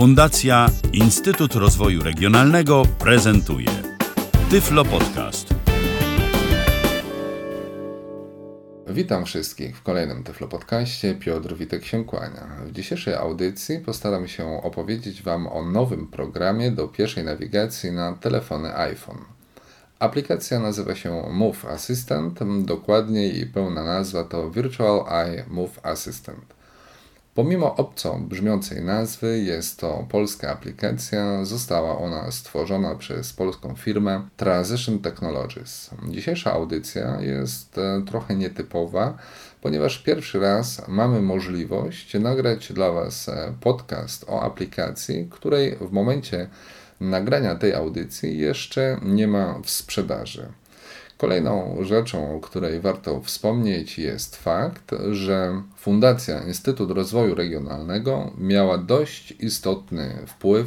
Fundacja Instytut Rozwoju Regionalnego prezentuje Tyflo Podcast. Witam wszystkich w kolejnym Tyflo Podcaście. Piotr Witek się kłania. W dzisiejszej audycji postaram się opowiedzieć Wam o nowym programie do pierwszej nawigacji na telefony iPhone. Aplikacja nazywa się Move Assistant, dokładniej jej pełna nazwa to Virtual Eye Move Assistant. Pomimo obco brzmiącej nazwy, jest to polska aplikacja. Została ona stworzona przez polską firmę Transition Technologies. Dzisiejsza audycja jest e, trochę nietypowa, ponieważ pierwszy raz mamy możliwość nagrać dla Was e, podcast o aplikacji, której w momencie nagrania tej audycji jeszcze nie ma w sprzedaży. Kolejną rzeczą, o której warto wspomnieć, jest fakt, że Fundacja Instytut Rozwoju Regionalnego miała dość istotny wpływ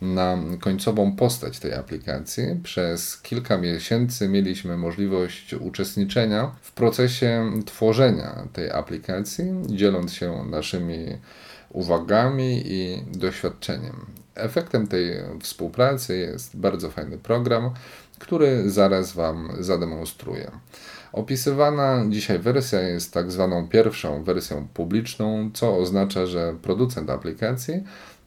na końcową postać tej aplikacji. Przez kilka miesięcy mieliśmy możliwość uczestniczenia w procesie tworzenia tej aplikacji, dzieląc się naszymi uwagami i doświadczeniem. Efektem tej współpracy jest bardzo fajny program, który zaraz Wam zademonstruję. Opisywana dzisiaj wersja jest tak zwaną pierwszą wersją publiczną, co oznacza, że producent aplikacji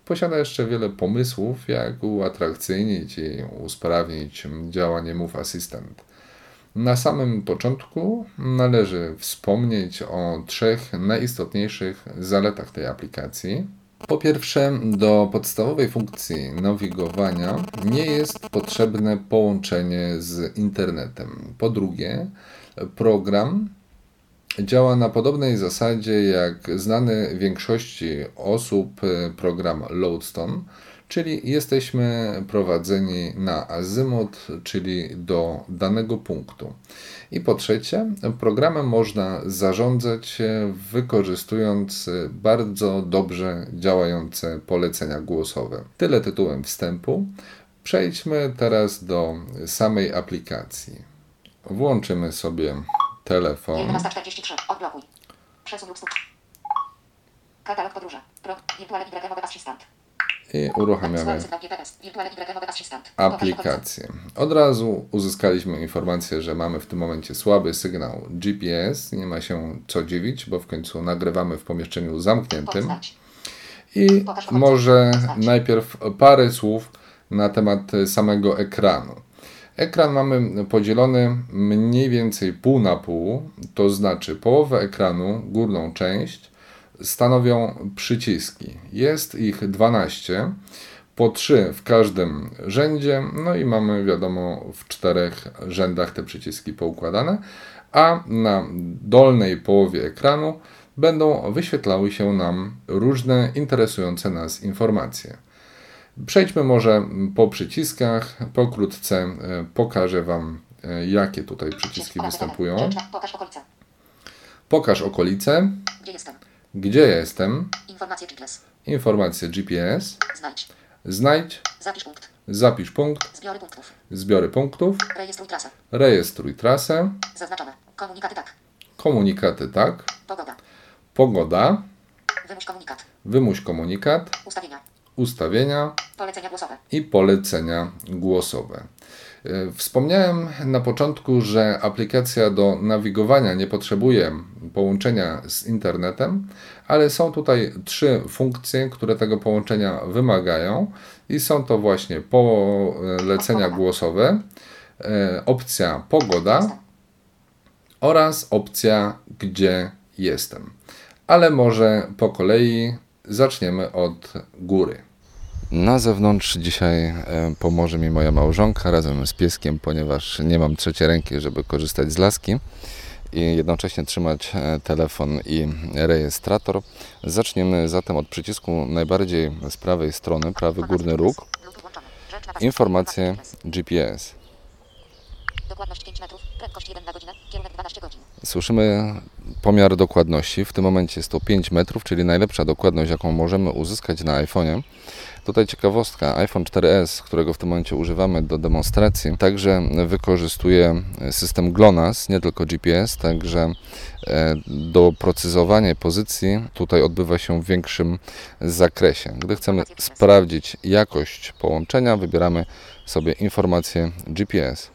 posiada jeszcze wiele pomysłów, jak uatrakcyjnić i usprawnić działanie Move Assistant. Na samym początku należy wspomnieć o trzech najistotniejszych zaletach tej aplikacji. Po pierwsze, do podstawowej funkcji nawigowania nie jest potrzebne połączenie z internetem. Po drugie, program działa na podobnej zasadzie jak znany większości osób program Lodestone, czyli jesteśmy prowadzeni na azymut, czyli do danego punktu. I po trzecie, programem można zarządzać wykorzystując bardzo dobrze działające polecenia głosowe. Tyle tytułem wstępu. Przejdźmy teraz do samej aplikacji. Włączymy sobie telefon. 11.43. Odblokuj. Przesuń lub. Katalog podróży. Pro. Wirtualny Assistant. I uruchamiamy aplikację. Od razu uzyskaliśmy informację, że mamy w tym momencie słaby sygnał GPS. Nie ma się co dziwić, bo w końcu nagrywamy w pomieszczeniu zamkniętym. I może najpierw parę słów na temat samego ekranu. Ekran mamy podzielony mniej więcej pół na pół, to znaczy połowę ekranu, górną część, stanowią przyciski. Jest ich 12, po 3 w każdym rzędzie, no i mamy wiadomo w czterech rzędach te przyciski poukładane, a na dolnej połowie ekranu będą wyświetlały się nam różne interesujące nas informacje. Przejdźmy może po przyciskach. Pokrótce e, pokażę Wam, e, jakie tutaj przyciski występują. Pokaż okolice. Pokaż okolice. Gdzie jestem? Gdzie jestem? Informacje GPS. Informacje GPS. Znajdź. Znajdź. Zapisz punkt. Zapisz punkt. Zbiory punktów. Zbiory punktów. Rejestruj trasę. Rejestruj trasę. Zaznaczone. Komunikaty tak. Komunikaty tak. Pogoda. Pogoda. Wymuś komunikat. Wymuś komunikat. Ustawienia. Ustawienia Polecenia głosowe. i polecenia głosowe. E, Wspomniałem na początku, że aplikacja do nawigowania nie potrzebuje połączenia z internetem, ale są tutaj trzy funkcje, które tego połączenia wymagają i są to właśnie polecenia głosowe, e, opcja pogoda oraz opcja gdzie jestem. Ale może po kolei zaczniemy od góry. Na zewnątrz dzisiaj e, pomoże mi moja małżonka razem z pieskiem, ponieważ nie mam trzeciej ręki, żeby korzystać z laski i jednocześnie trzymać e, telefon i rejestrator. Zaczniemy zatem od przycisku najbardziej z prawej strony, prawy górny róg, informacje GPS. Dokładność 5 metrów. Prędkość 1 na godzinę. Kierunek 12 godzin. Słyszymy pomiar dokładności. W tym momencie jest to 5 metrów, czyli najlepsza dokładność, jaką możemy uzyskać na iPhone'ie. Tutaj ciekawostka, iPhone 4S, którego w tym momencie używamy do demonstracji, także wykorzystuje system GLONASS, nie tylko GPS, także e, doprecyzowanie pozycji tutaj odbywa się w większym zakresie. Gdy chcemy sprawdzić jakość połączenia, wybieramy sobie informację GPS.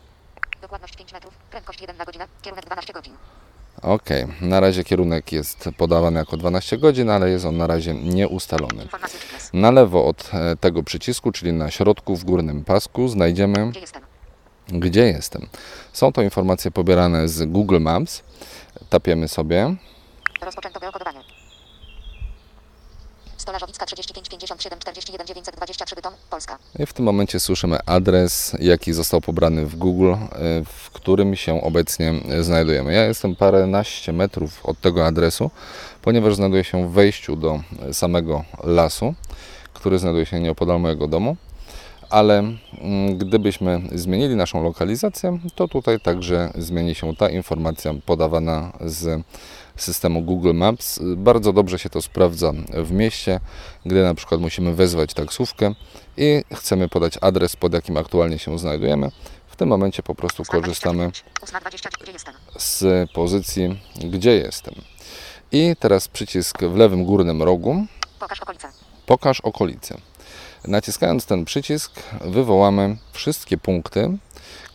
Dokładność 5 metrów. Prędkość 1 na godzinę. Kierunek 12 godzin. Ok, na razie kierunek jest podawany jako 12 godzin, ale jest on na razie nieustalony. Na lewo od e, tego przycisku, czyli na środku w górnym pasku, znajdziemy Gdzie jestem? gdzie jestem. Są to informacje pobierane z Google Maps. Tapiemy sobie. Rozpoczęto geokodowanie. Stolarzowicka 35 57 41 923 Bytom, Polska. I w tym momencie słyszymy adres, jaki został pobrany w Google, e, w którym się obecnie znajdujemy. Ja jestem paręnaście metrów od tego adresu, ponieważ znajduję się w wejściu do samego lasu, który znajduje się nieopodal mojego domu. Ale mm, gdybyśmy zmienili naszą lokalizację, to tutaj także zmieni się ta informacja podawana z systemu Google Maps. Bardzo dobrze się to sprawdza w mieście, gdy na przykład musimy wezwać taksówkę i chcemy podać adres, pod jakim aktualnie się znajdujemy. W tym momencie po prostu korzystamy 8.20, gdzie jestem? z pozycji, gdzie jestem. I teraz przycisk w lewym górnym rogu Pokaż okolice. Pokaż okolice. Naciskając ten przycisk, wywołamy wszystkie punkty,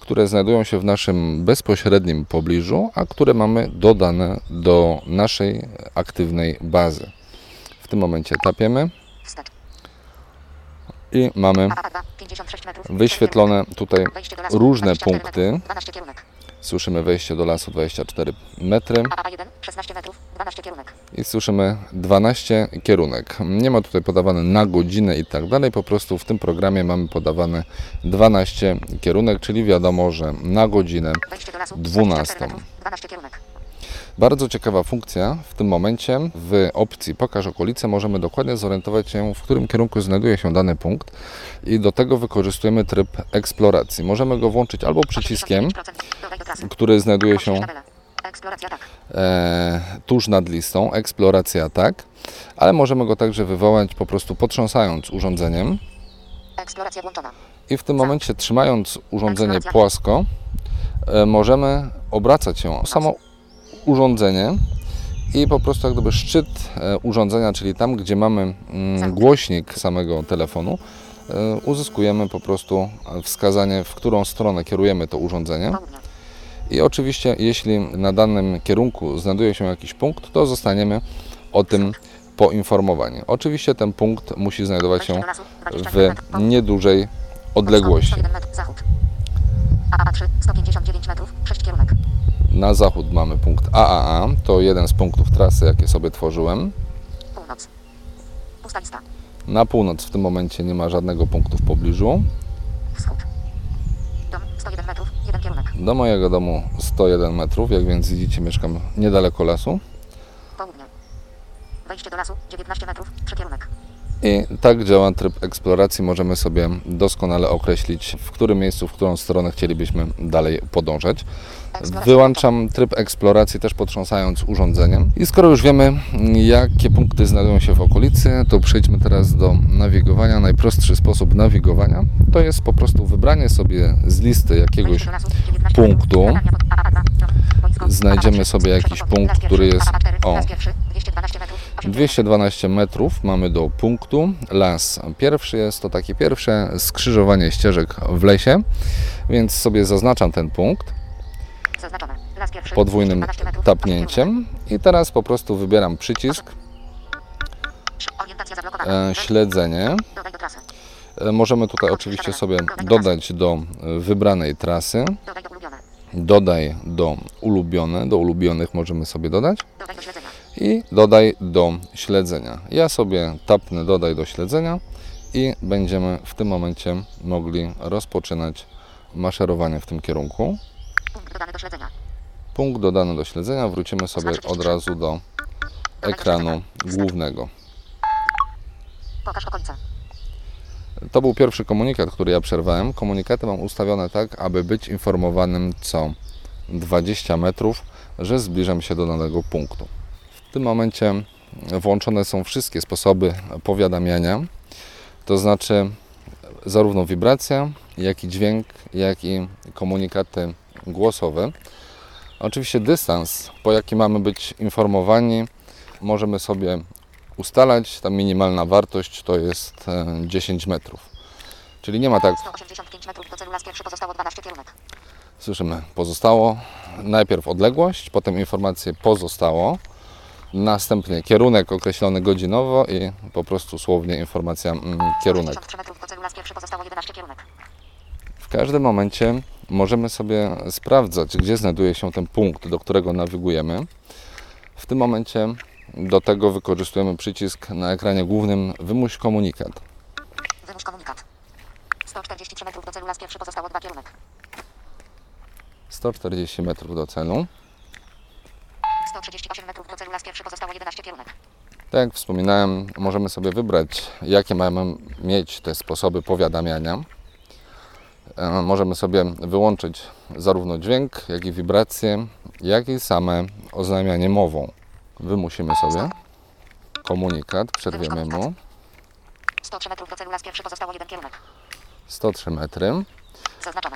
które znajdują się w naszym bezpośrednim pobliżu, a które mamy dodane do naszej aktywnej bazy. W tym momencie tapiemy i mamy AA2, 56 metrów. wyświetlone tutaj różne 24 punkty. Metrów, 12 kierunek. Słyszymy wejście do lasu 24 metry AA1, 16 metrów, 12 kierunek. i słyszymy 12 kierunek. Nie ma tutaj podawane na godzinę i tak dalej, po prostu w tym programie mamy podawane 12 kierunek, czyli wiadomo, że na godzinę Wejście do lasu, 12. 24 metrów, 12 kierunek. Bardzo ciekawa funkcja. W tym momencie w opcji Pokaż okolice możemy dokładnie zorientować się, w którym kierunku znajduje się dany punkt i do tego wykorzystujemy tryb eksploracji. Możemy go włączyć albo przyciskiem, 85%. Dodaj do trasy. który znajduje się e, tuż nad listą, eksploracja tak, ale możemy go także wywołać po prostu potrząsając urządzeniem i w tym momencie trzymając urządzenie płasko e, możemy obracać się o samo urządzenie i po prostu jak gdyby szczyt e, urządzenia, czyli tam, gdzie mamy mm, głośnik samego telefonu, e, uzyskujemy po prostu wskazanie, w którą stronę kierujemy to urządzenie. I oczywiście, jeśli na danym kierunku znajduje się jakiś punkt, to zostaniemy o tym poinformowani. Oczywiście ten punkt musi znajdować się do lasu, 21 w niedużej odległości. 101 metrów. Zachód. AA3, 159 metrów, 6 kierunek. Na zachód mamy punkt AAA, to jeden z punktów trasy, jakie sobie tworzyłem. Północ. Pusta lista. Na północ w tym momencie nie ma żadnego punktu w pobliżu. Wschód. Dom, 101 metrów, 1 kierunek. Do mojego domu 101 metrów, jak więc widzicie mieszkam niedaleko lasu. Południe. Wejście do lasu, 19 metrów, 3 kierunek. I tak działa tryb eksploracji. Możemy sobie doskonale określić, w którym miejscu, w którą stronę chcielibyśmy dalej podążać. Wyłączam tryb eksploracji też potrząsając urządzeniem. I skoro już wiemy, jakie punkty znajdują się w okolicy, to przejdźmy teraz do nawigowania. Najprostszy sposób nawigowania to jest po prostu wybranie sobie z listy jakiegoś Wejście do lasu, 19 punktu. metrów, nadania pod AA2, dom, boisko, Znajdziemy AA3, sobie jakiś punkt, który jest- AA4, o. las pierwszy, 212 metrów, 8 212 metrów mamy do punktu. Las pierwszy jest to takie pierwsze skrzyżowanie ścieżek w lesie, więc sobie zaznaczam ten punkt. Podwójnym 212 metrów, 8 kierunek. tapnięciem. I teraz po prostu wybieram przycisk. E, śledzenie. E, Możemy tutaj oczywiście sobie dodać do e, wybranej trasy, Dodaj do ulubione. do ulubionych możemy sobie dodać. I dodaj do śledzenia. Ja sobie tapnę dodaj do śledzenia i będziemy w tym momencie mogli rozpoczynać maszerowanie w tym kierunku. Punkt dodany do śledzenia. Punkt dodany do śledzenia, wrócimy sobie od razu do ekranu głównego. Pokaż okolice. To był pierwszy komunikat, który ja przerwałem. Komunikaty mam ustawione tak, aby być informowanym co 20 metrów, że zbliżam się do danego punktu. W tym momencie włączone są wszystkie sposoby powiadamiania, to znaczy zarówno wibracja, jak i dźwięk, jak i komunikaty głosowe. Oczywiście dystans, po jaki mamy być informowani, możemy sobie ustalać. Ta minimalna wartość to jest e, 10 metrów. Czyli nie ma tak, 185 metrów do celu las pierwszy pozostało 12 kierunek. słyszymy, pozostało najpierw odległość, potem informację pozostało, następnie kierunek określony godzinowo i po prostu słownie informacja mm, kierunek. 63 metrów do celu las pierwszy pozostało 11 kierunek. W każdym momencie możemy sobie sprawdzać, gdzie znajduje się ten punkt, do którego nawigujemy. W tym momencie do tego wykorzystujemy przycisk na ekranie głównym Wymuś komunikat. Wymuś komunikat. 143 metrów do celu las pierwszy pozostało 2 kierunek. 140 metrów do celu. 138 metrów do celu las pierwszy pozostało 11 kierunek. Tak jak wspominałem, możemy sobie wybrać, jakie mamy mieć te sposoby powiadamiania. E, Możemy sobie wyłączyć zarówno dźwięk, jak i wibracje, jak i same oznajmianie mową. Wymusimy sobie komunikat, przerwiemy mu 103 metrów do celu las pierwszy pozostało 1 kierunek. 103 metry.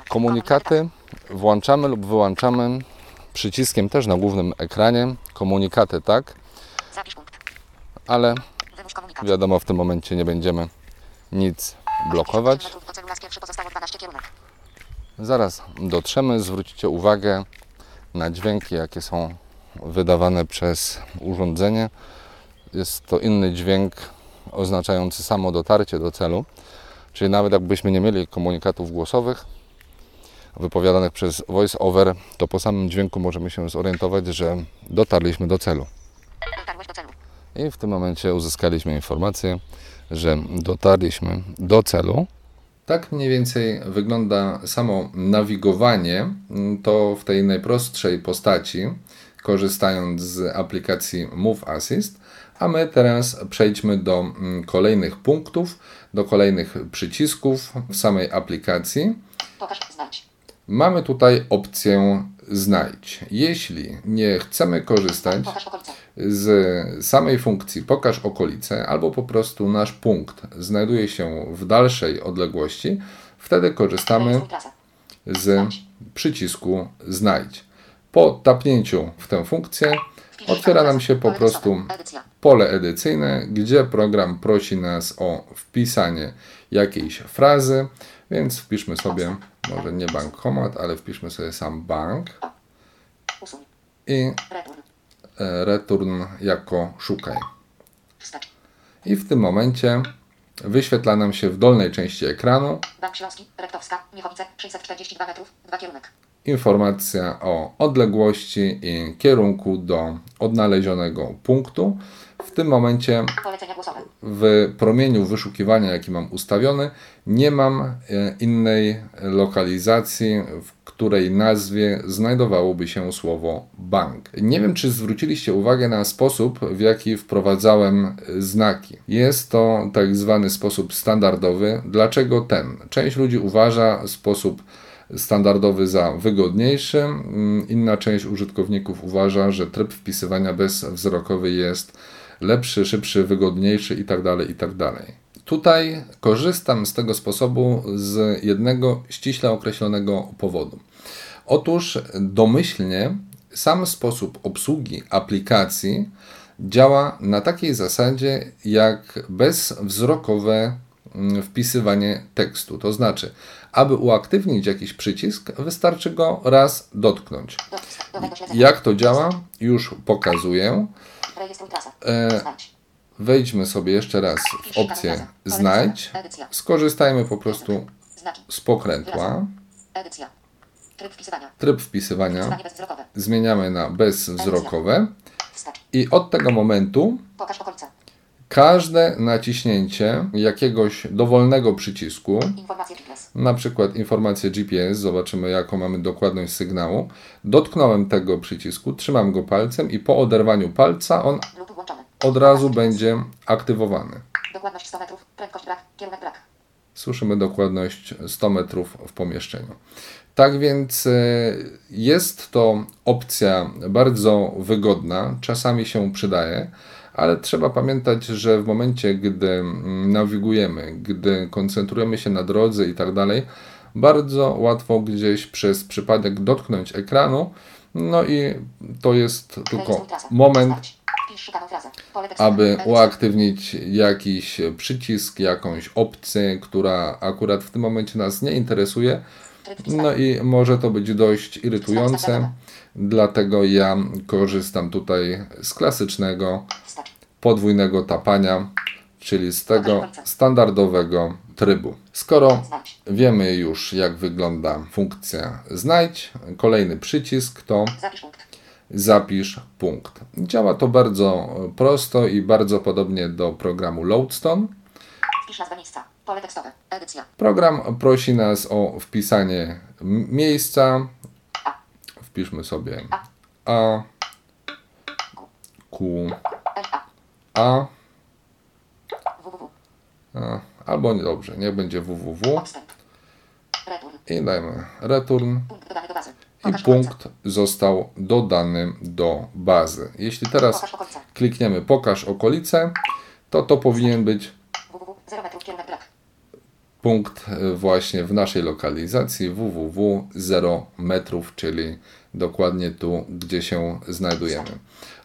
Komunikaty włączamy lub wyłączamy przyciskiem też na głównym ekranie. Komunikaty tak, ale wiadomo w tym momencie nie będziemy nic blokować. metrów do celu las pierwszy pozostało 12 kierunek. Zaraz dotrzemy, zwrócicie uwagę na dźwięki, jakie są wydawane przez urządzenie. Jest to inny dźwięk oznaczający samo dotarcie do celu, czyli nawet jakbyśmy nie mieli komunikatów głosowych wypowiadanych przez voice-over, to po samym dźwięku możemy się zorientować, że dotarliśmy do celu. Dotarłeś do celu. I w tym momencie uzyskaliśmy informację, że dotarliśmy do celu. Tak mniej więcej wygląda samo nawigowanie. To w tej najprostszej postaci, korzystając z aplikacji Move Assist. A my teraz przejdźmy do mm, kolejnych punktów, do kolejnych przycisków w samej aplikacji. Pokaż, znajdź. Mamy tutaj opcję znajdź. Jeśli nie chcemy korzystać z samej funkcji pokaż okolice, albo po prostu nasz punkt znajduje się w dalszej odległości, wtedy korzystamy z przycisku znajdź. Po tapnięciu w tę funkcję otwiera nam się po prostu pole edycyjne, gdzie program prosi nas o wpisanie jakiejś frazy, więc wpiszmy sobie, może nie bankomat, ale wpiszmy sobie sam bank i Return. e, return jako szukaj. I w tym momencie wyświetla nam się w dolnej części ekranu Bank Śląski, Rektowska, Miechowice, 642 metrów, 2 kierunek. informacja o odległości i kierunku do odnalezionego punktu. W tym momencie w promieniu wyszukiwania, jaki mam ustawiony, nie mam e, innej lokalizacji, w której nazwie znajdowałoby się słowo bank. Nie wiem, czy zwróciliście uwagę na sposób, w jaki wprowadzałem e, znaki. Jest to tak zwany sposób standardowy. Dlaczego ten? Część ludzi uważa sposób standardowy za wygodniejszy. Mm, Inna część użytkowników uważa, że tryb wpisywania bezwzrokowy jest lepszy, szybszy, wygodniejszy itd. itd. Tutaj korzystam z tego sposobu z jednego ściśle określonego powodu. Otóż domyślnie sam sposób obsługi aplikacji działa na takiej zasadzie jak bezwzrokowe mm, wpisywanie tekstu. To znaczy, aby uaktywnić jakiś przycisk, wystarczy go raz dotknąć. Jak to działa, już pokazuję. E. Wejdźmy sobie jeszcze raz w opcję Znajdź. Skorzystajmy po prostu z pokrętła. Tryb wpisywania. Zmieniamy na bezwzrokowe. I od tego momentu. Każde naciśnięcie jakiegoś dowolnego przycisku, na przykład informację GPS, zobaczymy jaką mamy dokładność sygnału, dotknąłem tego przycisku, trzymam go palcem i po oderwaniu palca on od razu będzie aktywowany. Dokładność 100 metrów. Prędkość brak. Kierunek brak. Słyszymy dokładność 100 metrów w pomieszczeniu. Tak więc e, jest to opcja bardzo wygodna, czasami się przydaje, ale trzeba pamiętać, że w momencie, gdy mm, nawigujemy, gdy koncentrujemy się na drodze i tak dalej, bardzo łatwo gdzieś przez przypadek dotknąć ekranu, no i to jest tylko moment, aby uaktywnić jakiś przycisk, jakąś opcję, która akurat w tym momencie nas nie interesuje. No i może to być dość irytujące, dlatego ja korzystam tutaj z klasycznego podwójnego tapania, czyli z tego standardowego trybu. Skoro wiemy już, jak wygląda funkcja znajdź, kolejny przycisk to zapisz punkt. Działa to bardzo prosto i bardzo podobnie do programu Loadstone. Wpisz nazwę miejsca. Pole tekstowe. Edycja. Program prosi nas o wpisanie miejsca. Wpiszmy sobie A, Q, A. A albo nie dobrze, niech będzie www i dajmy return i punkt został dodany do bazy. Jeśli teraz klikniemy pokaż okolice, to to powinien być www. 0 metrów kierunek brak. punkt właśnie w naszej lokalizacji www 0 metrów, czyli dokładnie tu, gdzie się znajdujemy.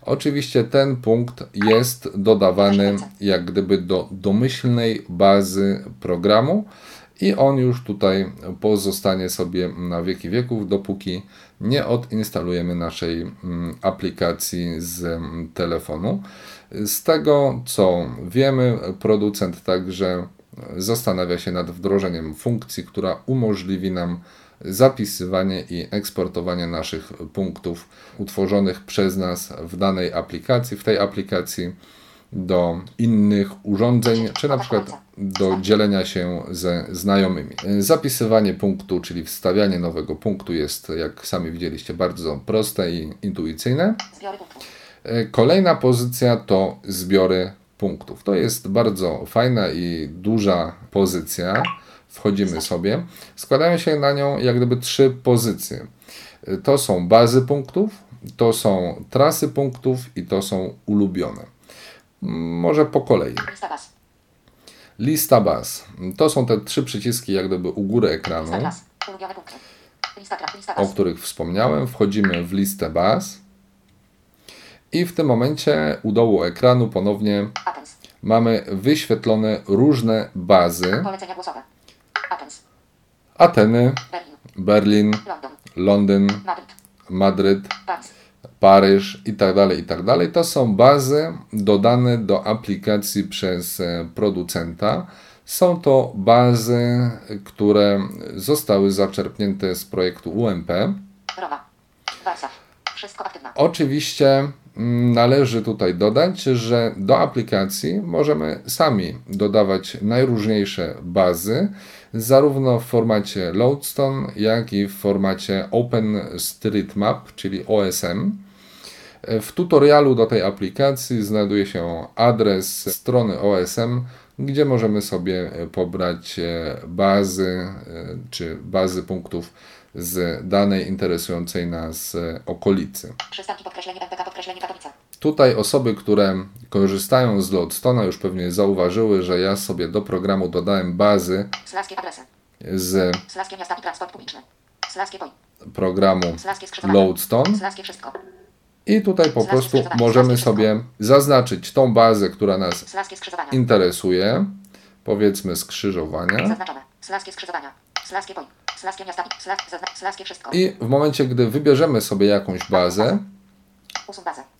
Oczywiście ten punkt jest dodawany jak gdyby do domyślnej bazy programu i on już tutaj pozostanie sobie na wieki wieków, dopóki nie odinstalujemy naszej mm, aplikacji z mm, telefonu. Z tego co wiemy, producent także zastanawia się nad wdrożeniem funkcji, która umożliwi nam zapisywanie i eksportowanie naszych punktów utworzonych przez nas w danej aplikacji, w tej aplikacji do innych urządzeń, czy na przykład do dzielenia się ze znajomymi. Zapisywanie punktu, czyli wstawianie nowego punktu jest, jak sami widzieliście, bardzo proste i intuicyjne. E, Kolejna pozycja to zbiory punktów. To jest bardzo fajna i duża pozycja. Wchodzimy sobie. Składają się na nią jak gdyby trzy pozycje. To są bazy punktów, to są trasy punktów i to są ulubione. Może po kolei. Lista baz. To są te trzy przyciski jak gdyby u góry ekranu, o których wspomniałem. Wchodzimy w listę baz. I w tym momencie u dołu ekranu ponownie mamy wyświetlone różne bazy. Polecenia głosowe. Ateny, Berlin. Londyn, Madryt. Paryż. I tak dalej, i tak dalej. To są bazy dodane do aplikacji przez e, producenta. Są to bazy, które zostały zaczerpnięte z projektu UMP. Oczywiście mm, należy tutaj dodać, że do aplikacji możemy sami dodawać najróżniejsze bazy, zarówno w formacie Loadstone, jak i w formacie OpenStreetMap, czyli OSM. W tutorialu do tej aplikacji znajduje się adres strony OSM, gdzie możemy sobie e, pobrać e, bazy e, czy bazy punktów z danej interesującej nas okolicy. Przystanki podkreślenie MPK podkreślenie Katowice. Tutaj osoby, które korzystają z Loadstone'a już pewnie zauważyły, że ja sobie do programu dodałem bazy z programu. Loadstone. I tutaj po prostu możemy sobie zaznaczyć tą bazę, która nas interesuje, powiedzmy skrzyżowania. I w momencie, gdy wybierzemy sobie jakąś bazę.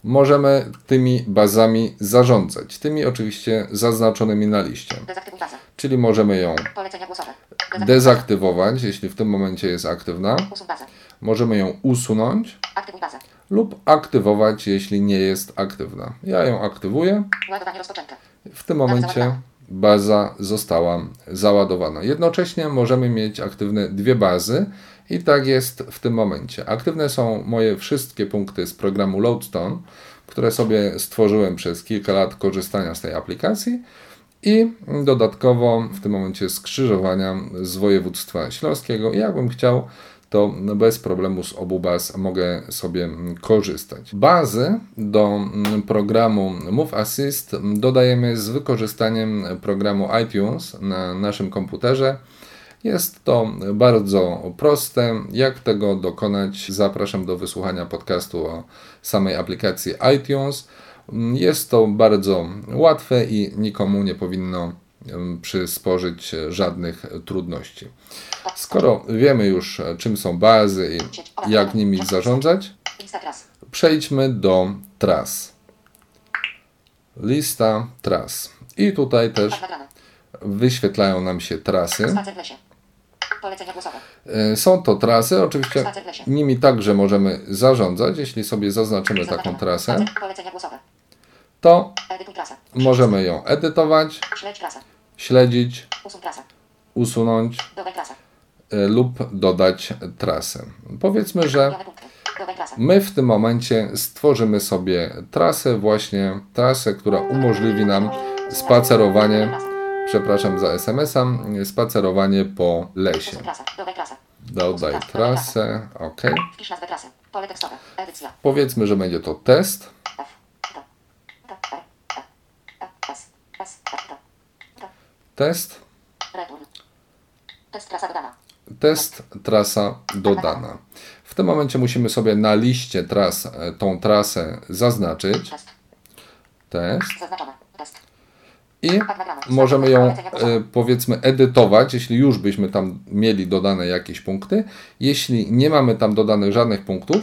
Możemy tymi bazami zarządzać, tymi oczywiście zaznaczonymi na liście. Czyli możemy ją dezaktywować, jeśli w tym momencie jest aktywna. Możemy ją usunąć lub aktywować, jeśli nie jest aktywna. Ja ją aktywuję. W tym momencie baza została załadowana. Jednocześnie możemy mieć aktywne dwie bazy i tak jest w tym momencie. Aktywne są moje wszystkie punkty z programu Loadstone, które sobie stworzyłem przez kilka lat korzystania z tej aplikacji I dodatkowo w tym momencie skrzyżowania z województwa śląskiego. Jakbym chciał, to bez problemu z obu baz mogę sobie korzystać. Bazy do programu Move Assist dodajemy z wykorzystaniem programu iTunes na naszym komputerze. Jest to bardzo proste. Jak tego dokonać? Zapraszam do wysłuchania podcastu o samej aplikacji iTunes. Jest to bardzo łatwe i nikomu nie powinno przysporzyć żadnych trudności. Skoro wiemy już, czym są bazy i jak nimi zarządzać, przejdźmy do tras. Lista tras. I tutaj też wyświetlają nam się trasy. E, są to trasy, oczywiście nimi także możemy zarządzać. Jeśli sobie zaznaczymy taką trasę, to możemy ją edytować, śledzić, usunąć e, lub dodać trasę. Powiedzmy, że my w tym momencie stworzymy sobie trasę, właśnie trasę, która umożliwi nam spacerowanie przepraszam za SMS-a, spacerowanie po lesie. Dodaj trasę, ok. Powiedzmy, że będzie to test. Test. Test trasa dodana. Test trasa dodana. W tym momencie musimy sobie na liście tras e, tą trasę zaznaczyć. Test. Zaznaczone. I możemy ją e, powiedzmy edytować, jeśli już byśmy tam mieli dodane jakieś punkty. Jeśli nie mamy tam dodanych żadnych punktów,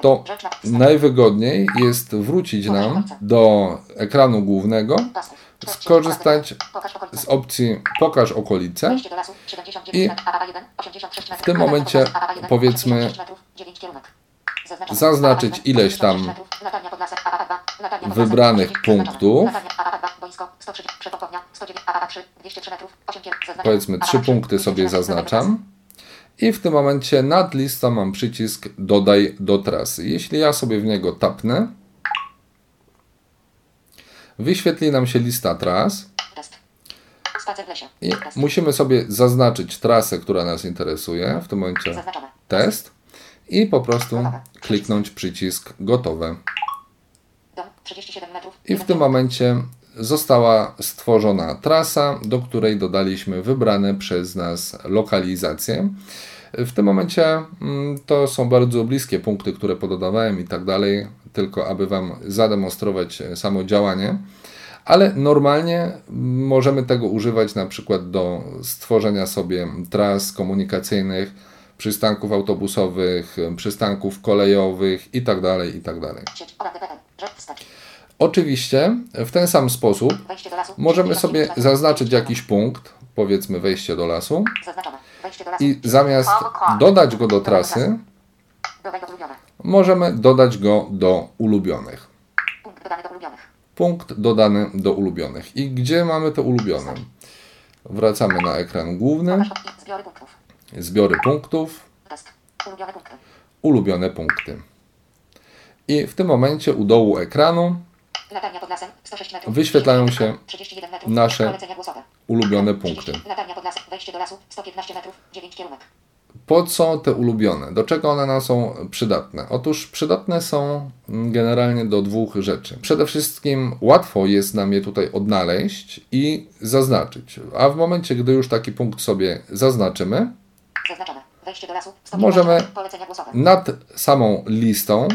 to najwygodniej jest wrócić nam do ekranu głównego, skorzystać z opcji Pokaż okolice i w tym momencie powiedzmy zaznaczyć ileś tam wybranych punktów. Powiedzmy 3 punkty sobie zaznaczam. I w tym momencie nad listą mam przycisk Dodaj do trasy. Jeśli ja sobie w niego tapnę, wyświetli nam się lista tras. I musimy sobie zaznaczyć trasę, która nas interesuje. W tym momencie test. I po prostu kliknąć przycisk gotowe. I w tym momencie została stworzona trasa, do której dodaliśmy wybrane przez nas lokalizacje. W tym momencie mm, to są bardzo bliskie punkty, które pododawałem i tak dalej, tylko aby Wam zademonstrować samo działanie. Ale normalnie możemy tego używać na przykład do stworzenia sobie tras komunikacyjnych, przystanków autobusowych, przystanków kolejowych itd. itd. Oczywiście w ten sam sposób możemy sobie zaznaczyć jakiś punkt, powiedzmy wejście do lasu i zamiast dodać go do trasy, możemy dodać go do ulubionych. Punkt dodany do ulubionych. I gdzie mamy to ulubione? Wracamy na ekran główny. Ulubione punkty. I w tym momencie u dołu ekranu wyświetlają się nasze ulubione punkty. Po co te ulubione? Do czego one nam są przydatne? Otóż przydatne są generalnie do dwóch rzeczy. Przede wszystkim łatwo jest nam je tutaj odnaleźć i zaznaczyć. A w momencie, gdy już taki punkt sobie zaznaczymy, możemy nad samą listą.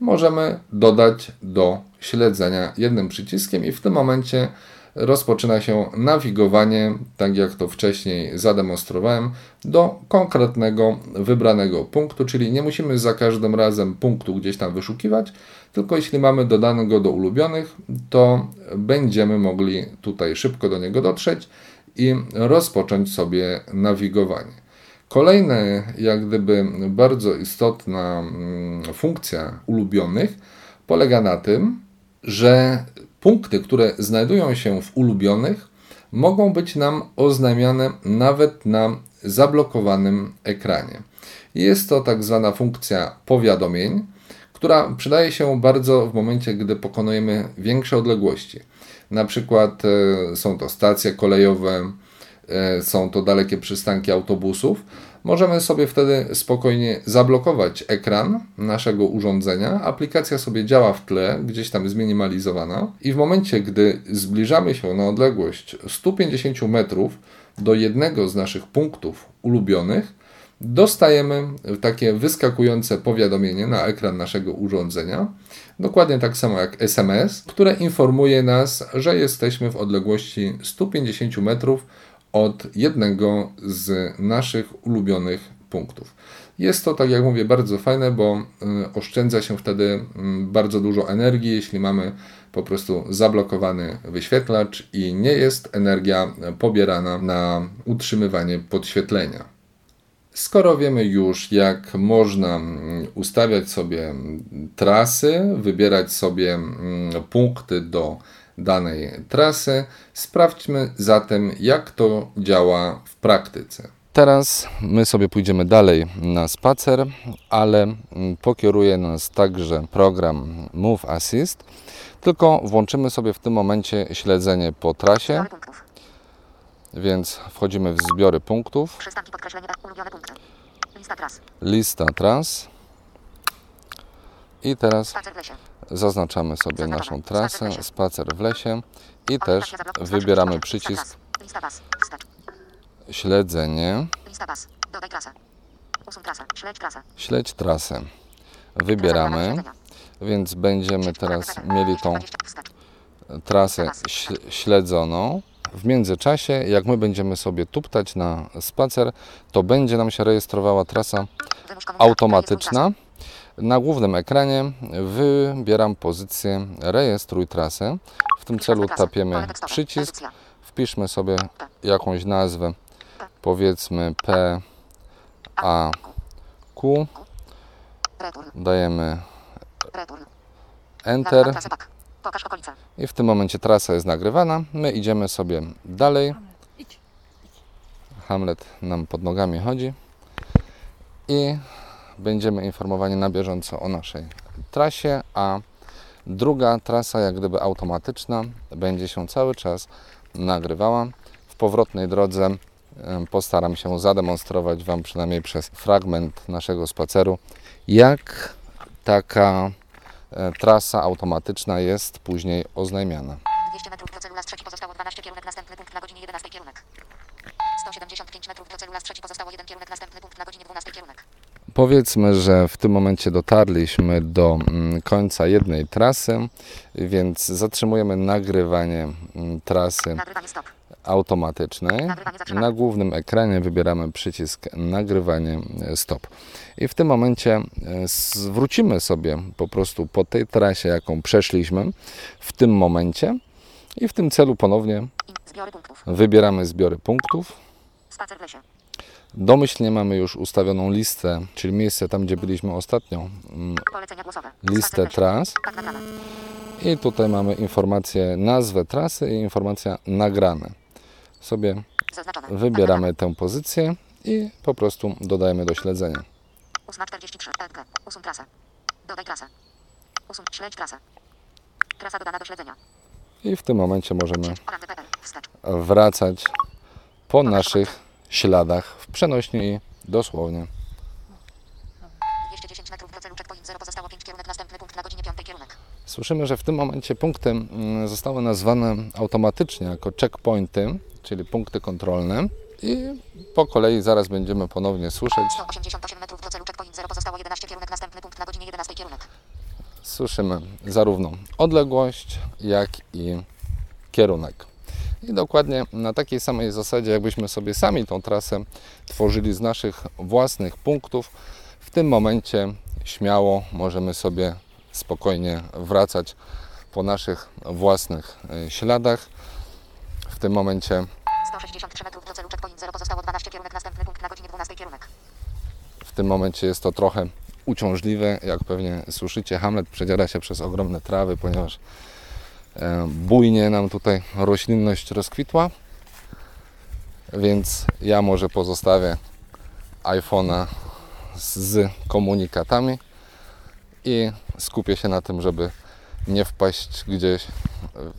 Możemy dodać do śledzenia jednym przyciskiem i w tym momencie rozpoczyna się nawigowanie, tak jak to wcześniej zademonstrowałem, do konkretnego wybranego punktu, czyli nie musimy za każdym razem punktu gdzieś tam wyszukiwać, tylko jeśli mamy dodanego do ulubionych, to będziemy mogli tutaj szybko do niego dotrzeć i rozpocząć sobie nawigowanie. Kolejna, jak gdyby bardzo istotna mm, funkcja ulubionych polega na tym, że punkty, które znajdują się w ulubionych, mogą być nam oznajmiane nawet na zablokowanym ekranie. Jest to tak zwana funkcja powiadomień, która przydaje się bardzo w momencie, gdy pokonujemy większe odległości. Na przykład e, są to stacje kolejowe, e, są to dalekie przystanki autobusów. Możemy sobie wtedy spokojnie zablokować ekran naszego urządzenia. Aplikacja sobie działa w tle, gdzieś tam zminimalizowana, i w momencie, gdy zbliżamy się na odległość 150 metrów do jednego z naszych punktów ulubionych, dostajemy takie wyskakujące powiadomienie na ekran naszego urządzenia, dokładnie tak samo jak SMS, które informuje nas, że jesteśmy w odległości 150 metrów od jednego z naszych ulubionych punktów. Jest to, tak jak mówię, bardzo fajne, bo y, oszczędza się wtedy y, bardzo dużo energii, jeśli mamy po prostu zablokowany wyświetlacz i nie jest energia pobierana na utrzymywanie podświetlenia. Skoro wiemy już, jak można mm, ustawiać sobie trasy, wybierać sobie mm, punkty do danej trasy, sprawdźmy zatem, jak to działa w praktyce. Teraz my sobie pójdziemy dalej na spacer, ale mm, pokieruje nas także program Move Assist. Tylko włączymy sobie w tym momencie śledzenie po trasie. Więc wchodzimy w zbiory punktów. Przystanki podkreślenie E. Ulubione punkty. Lista tras. lista tras. I teraz zaznaczamy sobie naszą trasę, spacer w lesie i też wybieramy przycisk śledzenie. Śledź trasę. Wybieramy, więc będziemy teraz mieli tą 220. Wstecz. trasę śledzoną. W międzyczasie, jak my będziemy sobie tuptać na spacer, to będzie nam się rejestrowała trasa automatyczna. Na głównym ekranie wybieram pozycję rejestruj trasę. W tym celu tapiemy przycisk, wpiszmy sobie jakąś nazwę, powiedzmy P, A, Q, Return. dajemy. Enter. Pokaż okolice. i w tym momencie trasa jest nagrywana. My idziemy sobie dalej. Hamlet nam pod nogami chodzi i będziemy informowani na bieżąco o naszej trasie, a druga trasa, jak gdyby automatyczna, będzie się cały czas nagrywała. W powrotnej drodze postaram się zademonstrować Wam przynajmniej przez fragment naszego spaceru, jak taka trasa automatyczna jest później oznajmiana. 200 metrów do celu las trzeci pozostało 12 kierunek następny punkt na godzinie 11 kierunek. 175 metrów do celu las trzeci pozostało 1 kierunek następny punkt na godzinie 12 kierunek. Powiedzmy, że w tym momencie dotarliśmy do mm, końca jednej trasy, więc zatrzymujemy nagrywanie mm, trasy Nagrywanie stop. Zatrzymane. Na głównym ekranie wybieramy przycisk nagrywanie e, stop. I w tym momencie e, zwrócimy sobie po prostu po tej trasie, jaką przeszliśmy w tym momencie i w tym celu ponownie zbiory wybieramy zbiory punktów. Domyślnie mamy już ustawioną listę, czyli miejsce tam, gdzie byliśmy ostatnio, mm, listę tras. Tak nagrane. I tutaj mamy informację, nazwę trasy i informacja nagrane. Sobie Zaznaczone. Tak wybieramy tę pozycję i po prostu dodajemy do śledzenia. nagrane. Ósma 43. EG. Usuń trasę. Dodaj trasę. Usuń. Śledź trasę. Trasa dodana do śledzenia. I w tym momencie możemy wracać po naszych śladach w przenośni i dosłownie. 210 metrów do celu checkpoint 0 pozostało 5 kierunek następny punkt na godzinie 5 kierunek. Słyszymy, że w tym momencie punkty mm, zostały nazwane automatycznie jako checkpointy, czyli punkty kontrolne. I po kolei zaraz będziemy ponownie słyszeć 188 metrów do celu checkpoint 0 pozostało 11 kierunek następny punkt na godzinie 11 kierunek. słyszymy zarówno odległość, jak i kierunek. I dokładnie na takiej samej zasadzie, jakbyśmy sobie sami tą trasę tworzyli z naszych własnych punktów, w tym momencie śmiało możemy sobie spokojnie wracać po naszych własnych e, śladach. W tym momencie 163 metrów do celu checkpoint 0 pozostało 12 kierunek następny punkt na godzinie 12 kierunek. W tym momencie jest to trochę uciążliwe. Jak pewnie słyszycie, Hamlet przedziera się przez ogromne trawy, ponieważ e, bujnie nam tutaj roślinność rozkwitła. Więc ja może pozostawię iPhone'a z komunikatami i skupię się na tym, żeby nie wpaść gdzieś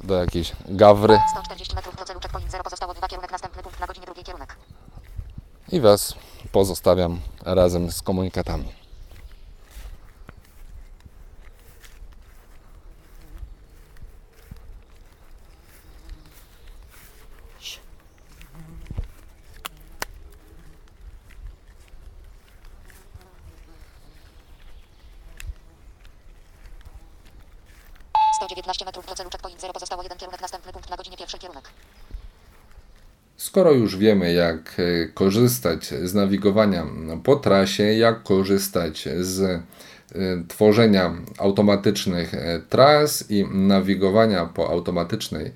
do jakiejś gawry 140 metrów do celu checkpoint 0 pozostało 2 kierunek następny punkt na godzinie drugiej kierunek. i Was pozostawiam razem z komunikatami. Sto dziewiętnaście metrów do celu checkpoint 0 pozostało 1 kierunek następny punkt na godzinie pierwszej kierunek. Skoro już wiemy, jak e, korzystać z nawigowania po trasie, jak korzystać z e, tworzenia automatycznych e, tras i nawigowania po automatycznej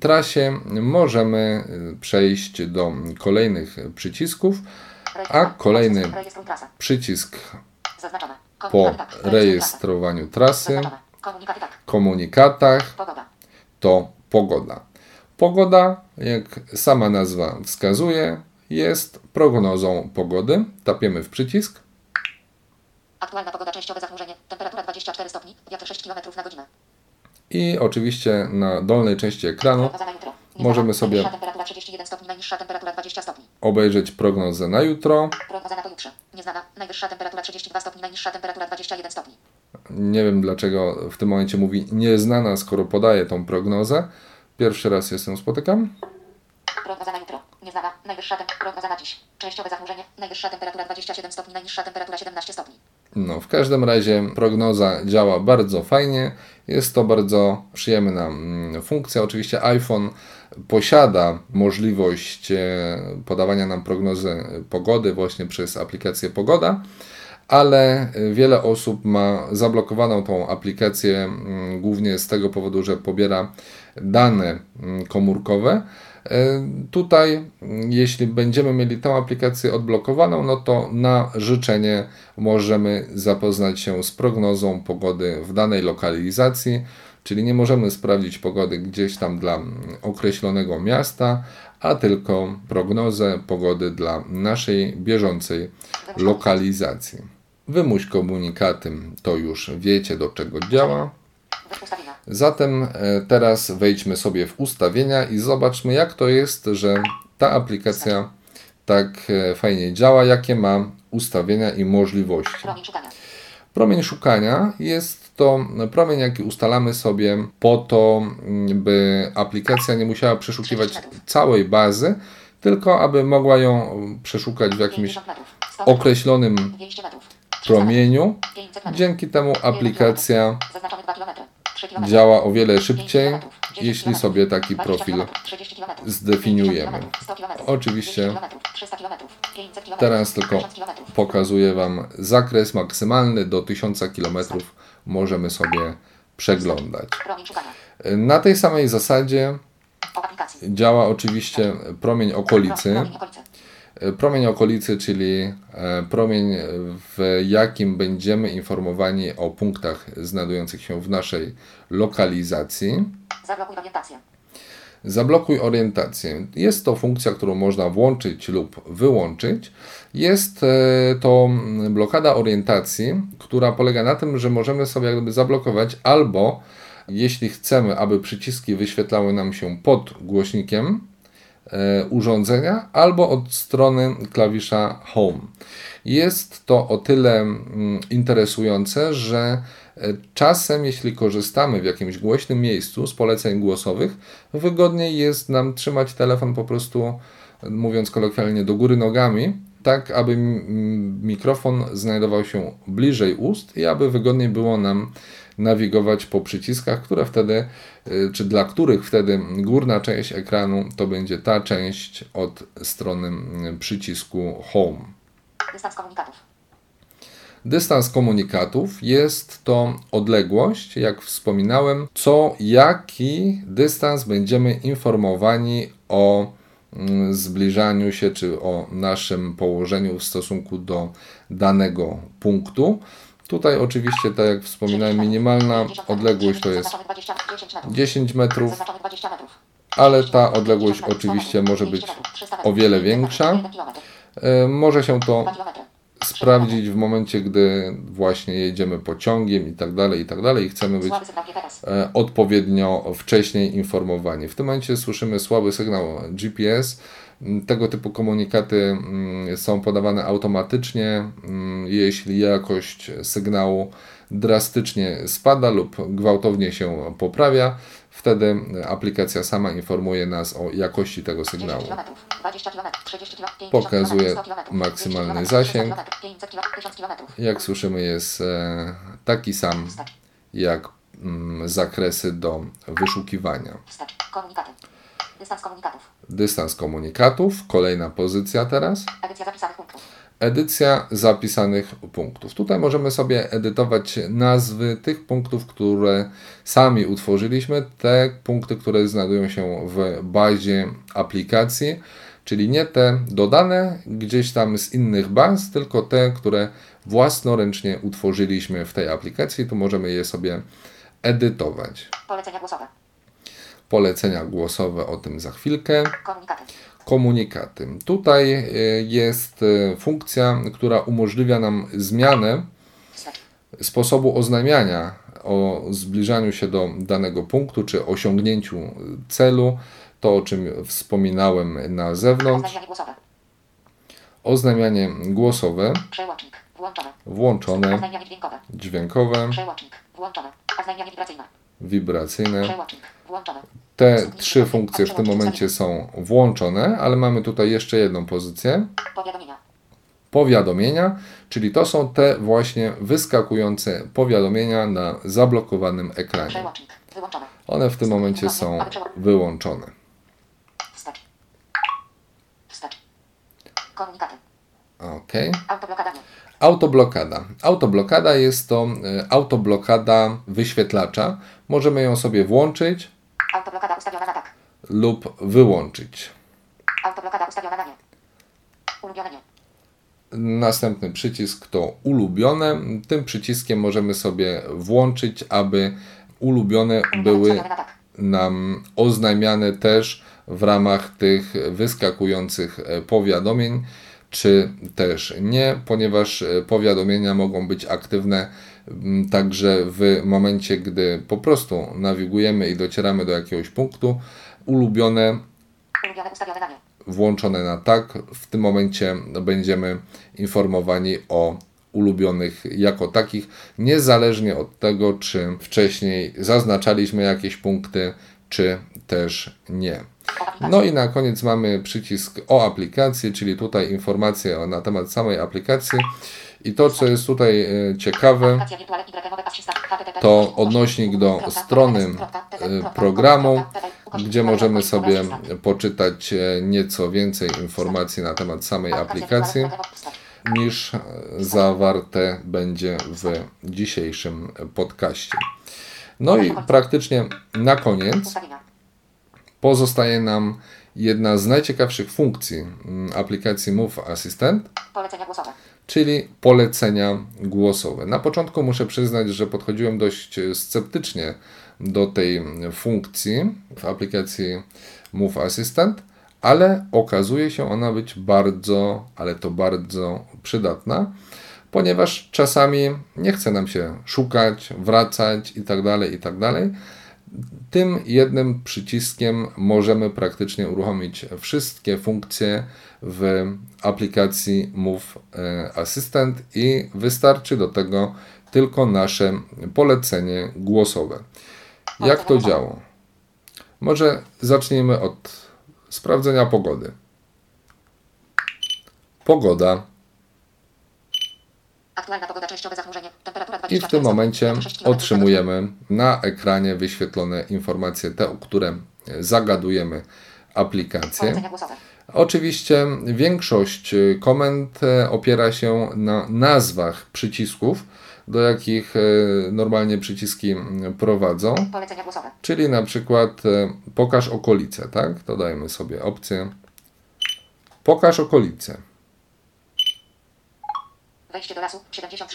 trasie, możemy przejść do kolejnych przycisków, a kolejny przycisk po tak. Rejestrowaniu trasy. Komunikatach, to pogoda. Pogoda, jak sama nazwa wskazuje, jest prognozą pogody. Tapiemy w przycisk Aktualna pogoda częściowe zachmurzenie. Temperatura 24 stopni. Wiatr 6 km na godzinę. i oczywiście na dolnej części ekranu. Możemy sobie- Najwyższa temperatura 31 stopni, najniższa temperatura 20 stopni. obejrzeć prognozę na jutro. Prognoza na pojutrze. Nieznana. Najwyższa temperatura 32 stopni, najniższa temperatura 21 stopni. Nie wiem dlaczego w tym momencie mówi nieznana, skoro podaje tą prognozę. Pierwszy raz się z tym spotykam. Prognoza na jutro. Nieznana. Najwyższa tem- prognoza na dziś. Częściowe zachmurzenie. Najwyższa temperatura 27 stopni, najniższa temperatura 17 stopni. No, w każdym razie prognoza działa bardzo fajnie. Jest to bardzo przyjemna mm, funkcja. Oczywiście iPhone posiada możliwość e, podawania nam prognozy pogody właśnie przez aplikację Pogoda, ale e, wiele osób ma zablokowaną tą aplikację głównie z tego powodu, że pobiera dane komórkowe. E, Tutaj, jeśli będziemy mieli tę aplikację odblokowaną, no to na życzenie możemy zapoznać się z prognozą pogody w danej lokalizacji, czyli nie możemy sprawdzić pogody gdzieś tam dla mm, określonego miasta, a tylko prognozę pogody dla naszej bieżącej lokalizacji. Wymuś komunikaty, to już wiecie do czego działa. Zatem e, teraz wejdźmy sobie w ustawienia i zobaczmy, jak to jest, że ta aplikacja tak e, fajnie działa, jakie ma ustawienia i możliwości. Promień szukania jest to promień, jaki ustalamy sobie po to, mm, by aplikacja nie musiała przeszukiwać całej bazy, tylko aby mogła ją przeszukać w jakimś 50 metrów. 100 metrów. określonym 200 metrów. 300 promieniu. metrów. 500 metrów. Dzięki temu aplikacja Zaznaczony 2 km. 3 km. działa o wiele szybciej, jeśli sobie taki 20 profil km, 30 km, zdefiniujemy. 50 km, 100 km, Oczywiście 200 km, 300 km, 500 km, Teraz tylko 1000 km. pokazuję Wam zakres maksymalny do 1000 km możemy sobie przeglądać. Na tej samej zasadzie działa oczywiście promień okolicy. Promień okolicy. Okolicy, czyli e, promień, w jakim będziemy informowani o punktach znajdujących się w naszej lokalizacji. Zablokuj orientację. Zablokuj orientację. Jest to funkcja, którą można włączyć lub wyłączyć. Jest e, to mm, blokada orientacji, która polega na tym, że możemy sobie jakby zablokować albo jeśli chcemy, aby przyciski wyświetlały nam się pod głośnikiem urządzenia, albo od strony klawisza Home. Jest to o tyle mm, interesujące, że e, czasem, jeśli korzystamy w jakimś głośnym miejscu z poleceń głosowych, wygodniej jest nam trzymać telefon po prostu, e, mówiąc kolokwialnie, do góry nogami, tak aby mikrofon znajdował się bliżej ust i aby wygodniej było nam nawigować po przyciskach, które wtedy, y, czy dla których wtedy górna część ekranu to będzie ta część od strony y, przycisku Home. Dystans komunikatów. Dystans komunikatów jest to odległość, jak wspominałem, co jaki dystans będziemy informowani o mm, zbliżaniu się czy o naszym położeniu w stosunku do danego punktu. Tutaj oczywiście, tak jak wspominałem, minimalna 50 metrów. odległość to jest Zaznaczony 20, 10 metrów. 10 metrów, Zaznaczony 20 metrów. ale ta odległość oczywiście może być o wiele większa. E, Może się to 2 km. sprawdzić w momencie, gdy właśnie jedziemy pociągiem i tak dalej, i tak dalej i chcemy być e, odpowiednio wcześniej informowani. W tym momencie słyszymy słaby sygnał GPS. Mm, Tego typu komunikaty mm, są podawane automatycznie, mm, jeśli jakość sygnału drastycznie spada lub gwałtownie się poprawia. Wtedy aplikacja sama informuje nas o jakości tego 10 sygnału. km, 20 km, 30 km, 50 Pokazuje km, 100 km, maksymalny 200 km, zasięg. 300 km, 500 km, 1000 km. Jak słyszymy, jest e, taki sam jak zakresy do wyszukiwania. Dystans komunikatów. Dystans komunikatów, kolejna pozycja teraz. Edycja zapisanych punktów. Edycja zapisanych punktów. Tutaj możemy sobie edytować nazwy tych punktów, które sami utworzyliśmy, te punkty, które znajdują się w bazie aplikacji, czyli nie te dodane gdzieś tam z innych baz, tylko te, które własnoręcznie utworzyliśmy w tej aplikacji. Tu możemy je sobie edytować. Polecenia głosowe. Polecenia głosowe o tym za chwilkę. Komunikaty. komunikaty. Tutaj e, jest e, funkcja, która umożliwia nam zmianę sposobu oznajmiania o zbliżaniu się do danego punktu czy osiągnięciu celu. To, o czym wspominałem na zewnątrz. Oznajmianie głosowe. Oznajmianie głosowe, Przełącznik. Włączone. włączone, Oznajmianie dźwiękowe. dźwiękowe. Oznajmianie wibracyjne. Wibracyjne. Te trzy funkcje w tym momencie są włączone, ale mamy tutaj jeszcze jedną pozycję. Powiadomienia. powiadomienia, czyli to są te właśnie wyskakujące powiadomienia na zablokowanym ekranie. One w tym momencie są wyłączone. Ok. Autoblokada. Autoblokada jest to e, autoblokada wyświetlacza. Możemy ją sobie włączyć tak. lub wyłączyć. Na nie. Ulubione nie. Następny przycisk to ulubione. Tym przyciskiem możemy sobie włączyć, aby ulubione były na tak. nam oznajmiane też w ramach tych wyskakujących e, powiadomień, czy też nie, ponieważ e, powiadomienia mogą być aktywne także w momencie, gdy po prostu nawigujemy i docieramy do jakiegoś punktu. Ulubione włączone na tak, w tym momencie będziemy informowani o ulubionych jako takich, niezależnie od tego, czy wcześniej zaznaczaliśmy jakieś punkty, czy też nie. Aplikacji. No i na koniec mamy przycisk o aplikacji, czyli tutaj informacje na temat samej aplikacji. I to, co jest tutaj e, ciekawe, http to odnośnik do strony programu, gdzie możemy sobie poczytać nieco więcej informacji na temat samej aplikacji niż zawarte będzie w dzisiejszym podcaście. No i praktycznie na koniec. Pozostaje nam jedna z najciekawszych funkcji mm, aplikacji Move Assistant, Polecenia głosowe. czyli polecenia głosowe. Na początku muszę przyznać, że podchodziłem dość e, sceptycznie do tej funkcji w aplikacji Move Assistant, ale okazuje się ona być bardzo, ale to bardzo przydatna, ponieważ czasami nie chce nam się szukać, wracać itd., itd. Tym jednym przyciskiem możemy praktycznie uruchomić wszystkie funkcje w aplikacji Move e, Assistant i wystarczy do tego tylko nasze polecenie głosowe. Jak to działa? Może zacznijmy od sprawdzenia pogody. Pogoda. Aktualna pogoda, częściowe zachmurzenie. Temperatura I 20 w tym momencie 6 km otrzymujemy na ekranie wyświetlone informacje, te, o które zagadujemy aplikację. Oczywiście większość y, komend e, opiera się na nazwach przycisków, do jakich e, normalnie przyciski prowadzą, czyli na przykład e, pokaż okolice, tak? Dodajmy sobie opcję pokaż okolice. Wejście do lasu 76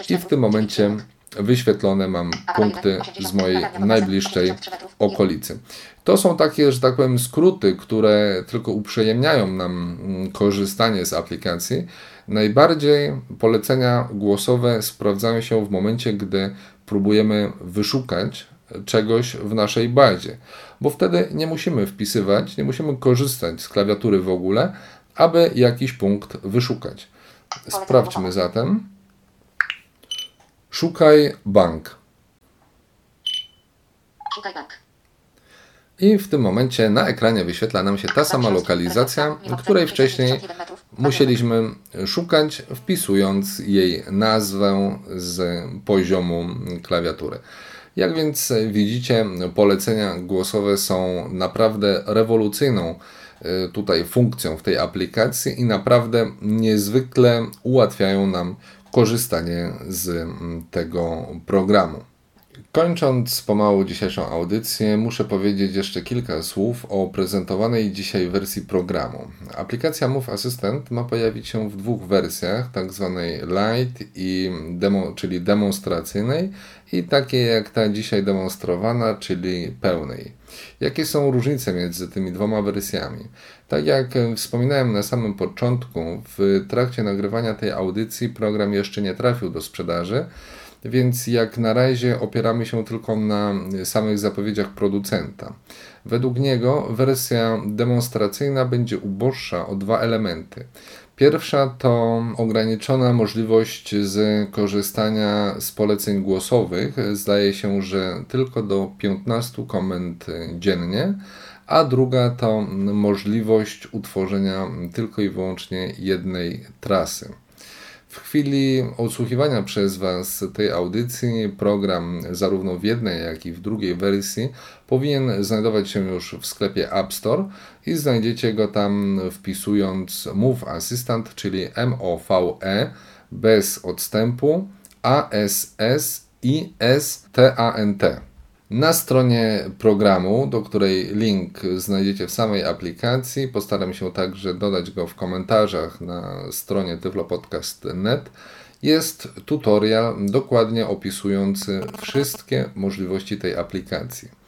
I w tym momencie wyświetlone mam punkty z mojej najbliższej okolicy. To są takie, że tak powiem, skróty, które tylko uprzyjemniają nam mm, korzystanie z aplikacji. Najbardziej polecenia głosowe sprawdzają się w momencie, gdy próbujemy wyszukać czegoś w naszej bazie, bo wtedy nie musimy wpisywać, nie musimy korzystać z klawiatury w ogóle, aby jakiś punkt wyszukać. Sprawdźmy zatem. Szukaj bank. Szukaj bank. I w tym momencie na ekranie wyświetla nam się ta sama lokalizacja, której wcześniej musieliśmy szukać, wpisując jej nazwę z poziomu klawiatury. Jak więc widzicie, polecenia głosowe są naprawdę rewolucyjną y, tutaj funkcją w tej aplikacji i naprawdę niezwykle ułatwiają nam korzystanie z mm, tego programu. Kończąc pomału dzisiejszą audycję, muszę powiedzieć jeszcze kilka słów o prezentowanej dzisiaj wersji programu. Aplikacja Move Assistant ma pojawić się w dwóch wersjach, tak zwanej Lite i demo, czyli demonstracyjnej i takiej jak ta dzisiaj demonstrowana, czyli pełnej. Jakie są różnice między tymi dwoma wersjami? Tak jak wspominałem na samym początku, w trakcie nagrywania tej audycji program jeszcze nie trafił do sprzedaży więc jak na razie opieramy się tylko na samych zapowiedziach producenta. Według niego wersja demonstracyjna będzie uboższa o dwa elementy. Pierwsza to ograniczona możliwość z korzystania z poleceń głosowych. Zdaje się, że tylko do 15 komend dziennie, a druga to możliwość utworzenia tylko i wyłącznie jednej trasy. W chwili odsłuchiwania przez Was tej audycji, program zarówno w jednej, jak i w drugiej wersji powinien znajdować się już w sklepie App Store i znajdziecie go tam wpisując Move Assistant, czyli M-O-V-E bez odstępu A-S-S-I-S-T-A-N-T. Na stronie programu, do której link znajdziecie w samej aplikacji, postaram się także dodać go w komentarzach na stronie tyflopodcast.net, jest tutorial dokładnie opisujący wszystkie możliwości tej aplikacji.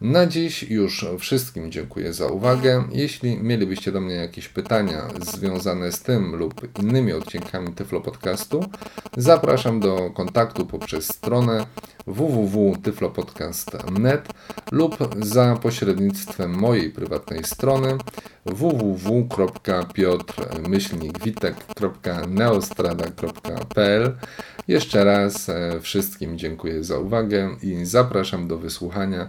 Na dziś już wszystkim dziękuję za uwagę. Jeśli mielibyście do mnie jakieś pytania związane z tym lub innymi odcinkami Tyflo Podcastu, zapraszam do kontaktu poprzez stronę www.tyflopodcast.net lub za pośrednictwem mojej prywatnej strony www.piotrmyślnikwitek.neostrada.pl Jeszcze raz e, wszystkim dziękuję za uwagę i zapraszam do wysłuchania